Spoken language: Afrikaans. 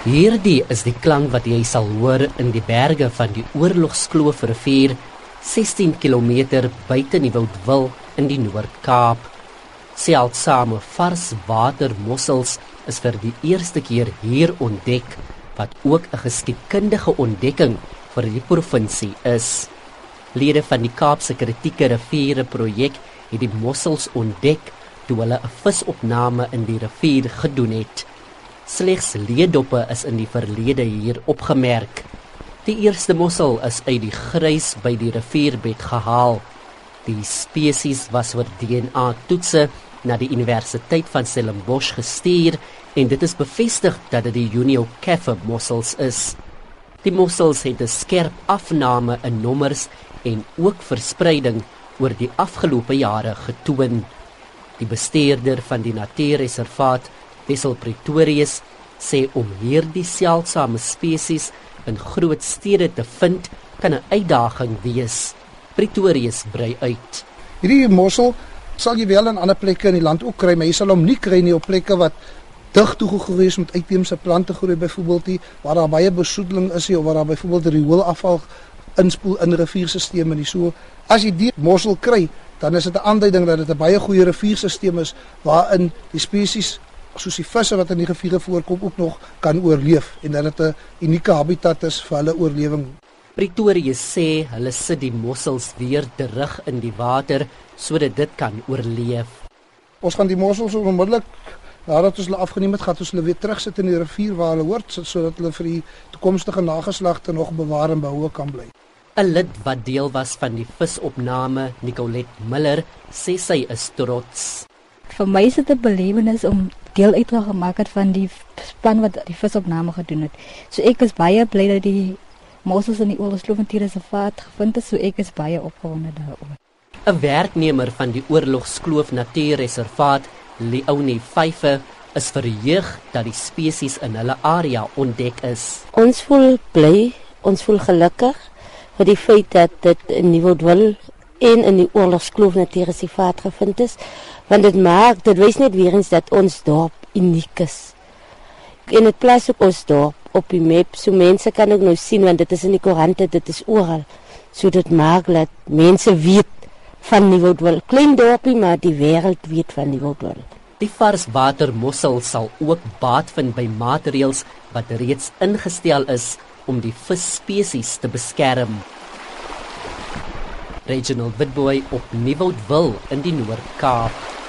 Hierdie is die klank wat jy sal hoor in die berge van die Oorlogskloof rivier 16 km buite Nieuwoudtville in die Noord-Kaap. Seldsame vars watermossels is vir die eerste keer hier ontdek wat ook 'n geskiedkundige ontdekking vir die provinsie is. Lede van die Kaapse Kritieke Riviere projek het die mossels ontdek toe hulle 'n visopname in die rivier gedoen het. Slegs leedoppe is in die verlede hier opgemerk. Die eerste mossel is uit die grys by die rivierbed gehaal. Die spesies was vir DNA-toetse na die Universiteit van Stellenbosch gestuur en dit is bevestig dat dit die Junio Keffer mossels is. Die mossels het 'n skerp afname in nommers en ook verspreiding oor die afgelope jare getoon. Die bestuurder van die natuurreservaat, Wessel Pretorius, sê om hierdie seldsame spesies in groot stede te vind kan 'n uitdaging wees. Pretorius brei uit. Hierdie mossel sal jy wel in ander plekke in die land ook kry, maar jy sal hom nie kry nie op plekke wat dig toegegroei is met uitheemse plante groei byvoorbeeld hier waar daar baie besoedeling is hier of waar daar byvoorbeeld rioolafval inspoel in rivierstelsels en so as jy die mossel kry dan is dit 'n aanduiding dat dit 'n baie goeie rivierstelsel is waarin die spesies soos die visse wat in die riviere voorkom ook nog kan oorleef en dat dit 'n unieke habitat is vir hulle oorlewing. Pretoria sê hulle sit die mossels weer terug in die water sodat dit kan oorleef. Ons gaan die mossels onmiddellik nadat ons hulle afgeneem het, gaan ons hulle weer terugsit in die rivier waar hulle hoort sodat hulle vir die toekomstige nageslagte nog bewaar en behoue kan bly. 'n Lid wat deel was van die visopname, Nicolette Miller, sê sy is trots. Vir my is dit 'n belewenis om deel uit te gemaak het van die span wat die visopname gedoen het. So ek is baie bly dat die mossels in die Oorlogskloof Reservaat gevind is, so ek is baie opgewonde daaroor. 'n Werknemer van die Oorlogskloof Natuurreservaat Leonie Vyfe is verheug dat die spesies in hulle area ontdek is. Ons voel bly, ons voel gelukkig vir die feit dat dit in Nieuwoudtville en in die Oorlogskloof Natuurreservaat gevind is, want dit maak dit wys net weer eens dat ons dorp uniek is. En dit plaas ook ons dorp op die map, so mense kan ook nou sien want dit is in die koerante, dit is oral. So dit maak dat mense weet van Nieuwoudtville. Klein dorpie, maar die wêreld weet van Nieuwoudtville. Die varswatermossel sal ook baat vind by maatreëls wat reeds ingestel is om die visspesies te beskerm. Regional Witboy op Nieuwoudtville in die Noord-Kaap.